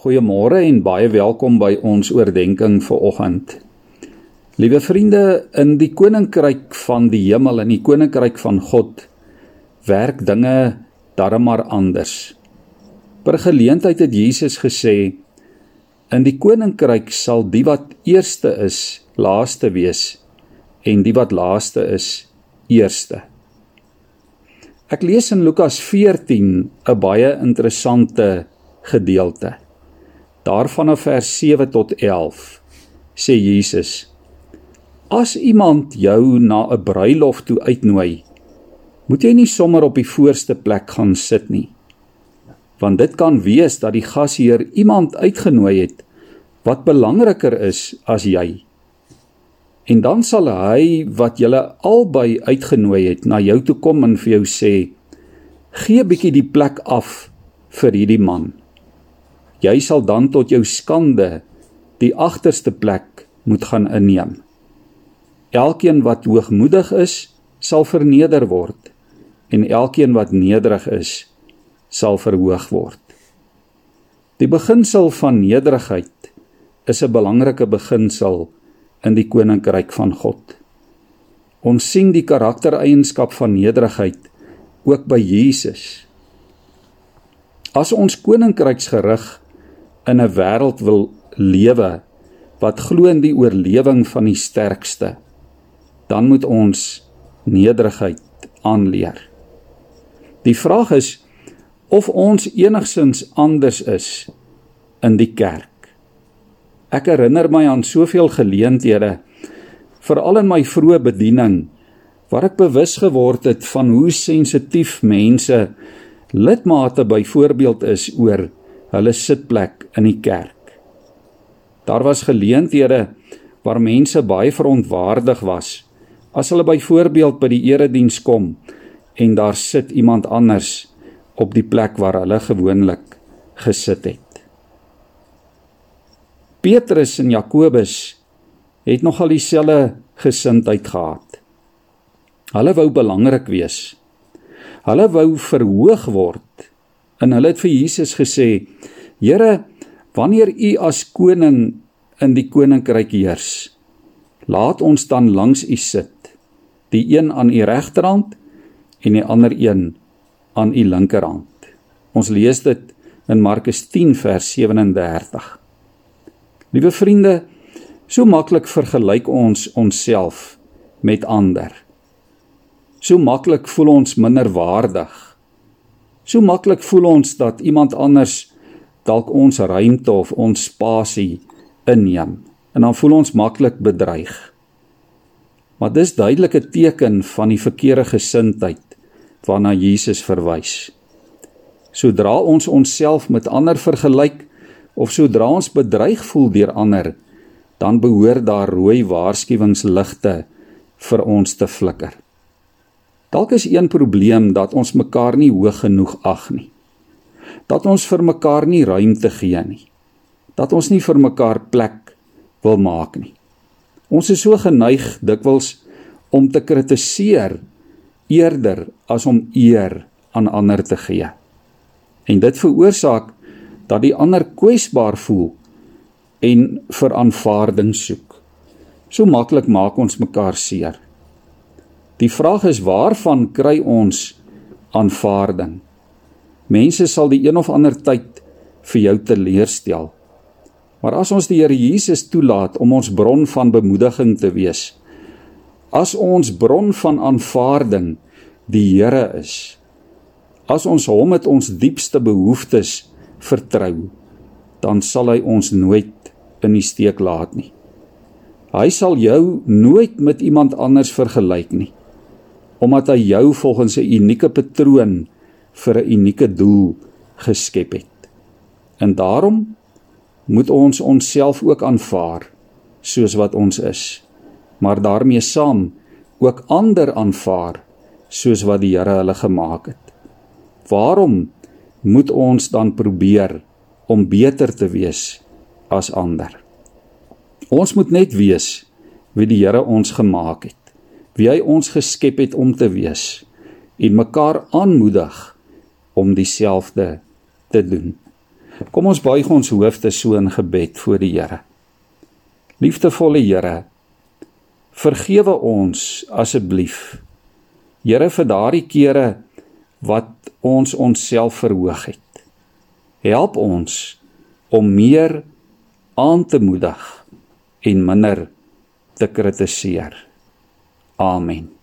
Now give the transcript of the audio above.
Goeiemôre en baie welkom by ons oordeenking vir oggend. Liewe vriende, in die koninkryk van die hemel en die koninkryk van God werk dinge darmar anders. Per geleentheid het Jesus gesê: In die koninkryk sal die wat eerste is, laaste wees en die wat laaste is, eerste. Ek lees in Lukas 14 'n baie interessante gedeelte. Daarvan af vers 7 tot 11 sê Jesus: As iemand jou na 'n bruilof toe uitnooi, moet jy nie sommer op die voorste plek gaan sit nie. Want dit kan wees dat die gasheer iemand uitgenooi het wat belangriker is as jy. En dan sal hy wat julle albei uitgenooi het na jou toe kom en vir jou sê: "Gee bietjie die plek af vir hierdie man." Jy sal dan tot jou skande die agterste plek moet gaan inneem. Elkeen wat hoogmoedig is, sal verneder word en elkeen wat nederig is, sal verhoog word. Die beginsel van nederigheid is 'n belangrike beginsel in die koninkryk van God. Ons sien die karaktereienskap van nederigheid ook by Jesus. As ons koninkryksgerig in 'n wêreld wil lewe wat glo in die oorlewing van die sterkste, dan moet ons nederigheid aanleer. Die vraag is of ons enigsins anders is in die kerk. Ek herinner my aan soveel geleenthede, veral in my vroeë bediening, waar ek bewus geword het van hoe sensitief mense lidmate byvoorbeeld is oor hulle sitplek in die kerk. Daar was geleenthede waar mense baie verontwaardig was as hulle byvoorbeeld by die erediens kom en daar sit iemand anders op die plek waar hulle gewoonlik gesit het. Petrus en Jakobus het nogal dieselfde gesindheid gehad. Hulle wou belangrik wees. Hulle wou verhoog word En hulle het vir Jesus gesê: "Here, wanneer U as koning in die koninkryk heers, laat ons dan langs U sit, die een aan U regterhand en die ander een aan U linkerhand." Ons lees dit in Markus 10 vers 37. Liewe vriende, so maklik vergelyk ons onsself met ander. So maklik voel ons minderwaardig So maklik voel ons dat iemand anders dalk ons ruimte of ons spasie inneem en dan voel ons maklik bedreig. Maar dis duidelike teken van die verkeerde gesindheid waarna Jesus verwys. Sodra ons onsself met ander vergelyk of sodra ons bedreig voel deur ander, dan behoort daar rooi waarskuwingsligte vir ons te flikker. Dalk is een probleem dat ons mekaar nie hoog genoeg ag nie. Dat ons vir mekaar nie ruimte gee nie. Dat ons nie vir mekaar plek wil maak nie. Ons is so geneig dikwels om te kritiseer eerder as om eer aan ander te gee. En dit veroorsaak dat die ander kwesbaar voel en vir aanvaarding soek. So maklik maak ons mekaar seer. Die vraag is waarvan kry ons aanvaarding? Mense sal die een of ander tyd vir jou teleurstel. Maar as ons die Here Jesus toelaat om ons bron van bemoediging te wees, as ons bron van aanvaarding die Here is, as ons hom met ons diepste behoeftes vertrou, dan sal hy ons nooit in die steek laat nie. Hy sal jou nooit met iemand anders vergelyk nie omdat hy jou volgens 'n unieke patroon vir 'n unieke doel geskep het. En daarom moet ons onsself ook aanvaar soos wat ons is, maar daarmee saam ook ander aanvaar soos wat die Here hulle gemaak het. Waarom moet ons dan probeer om beter te wees as ander? Ons moet net wees wie die Here ons gemaak het wie hy ons geskep het om te wees en mekaar aanmoedig om dieselfde te doen. Kom ons buig ons hoofde so in gebed voor die Here. Liefdevolle Here, vergewe ons asseblief. Here vir daardie kere wat ons onsself verhoog het. Help ons om meer aan te moedig en minder te kritiseer. Amen.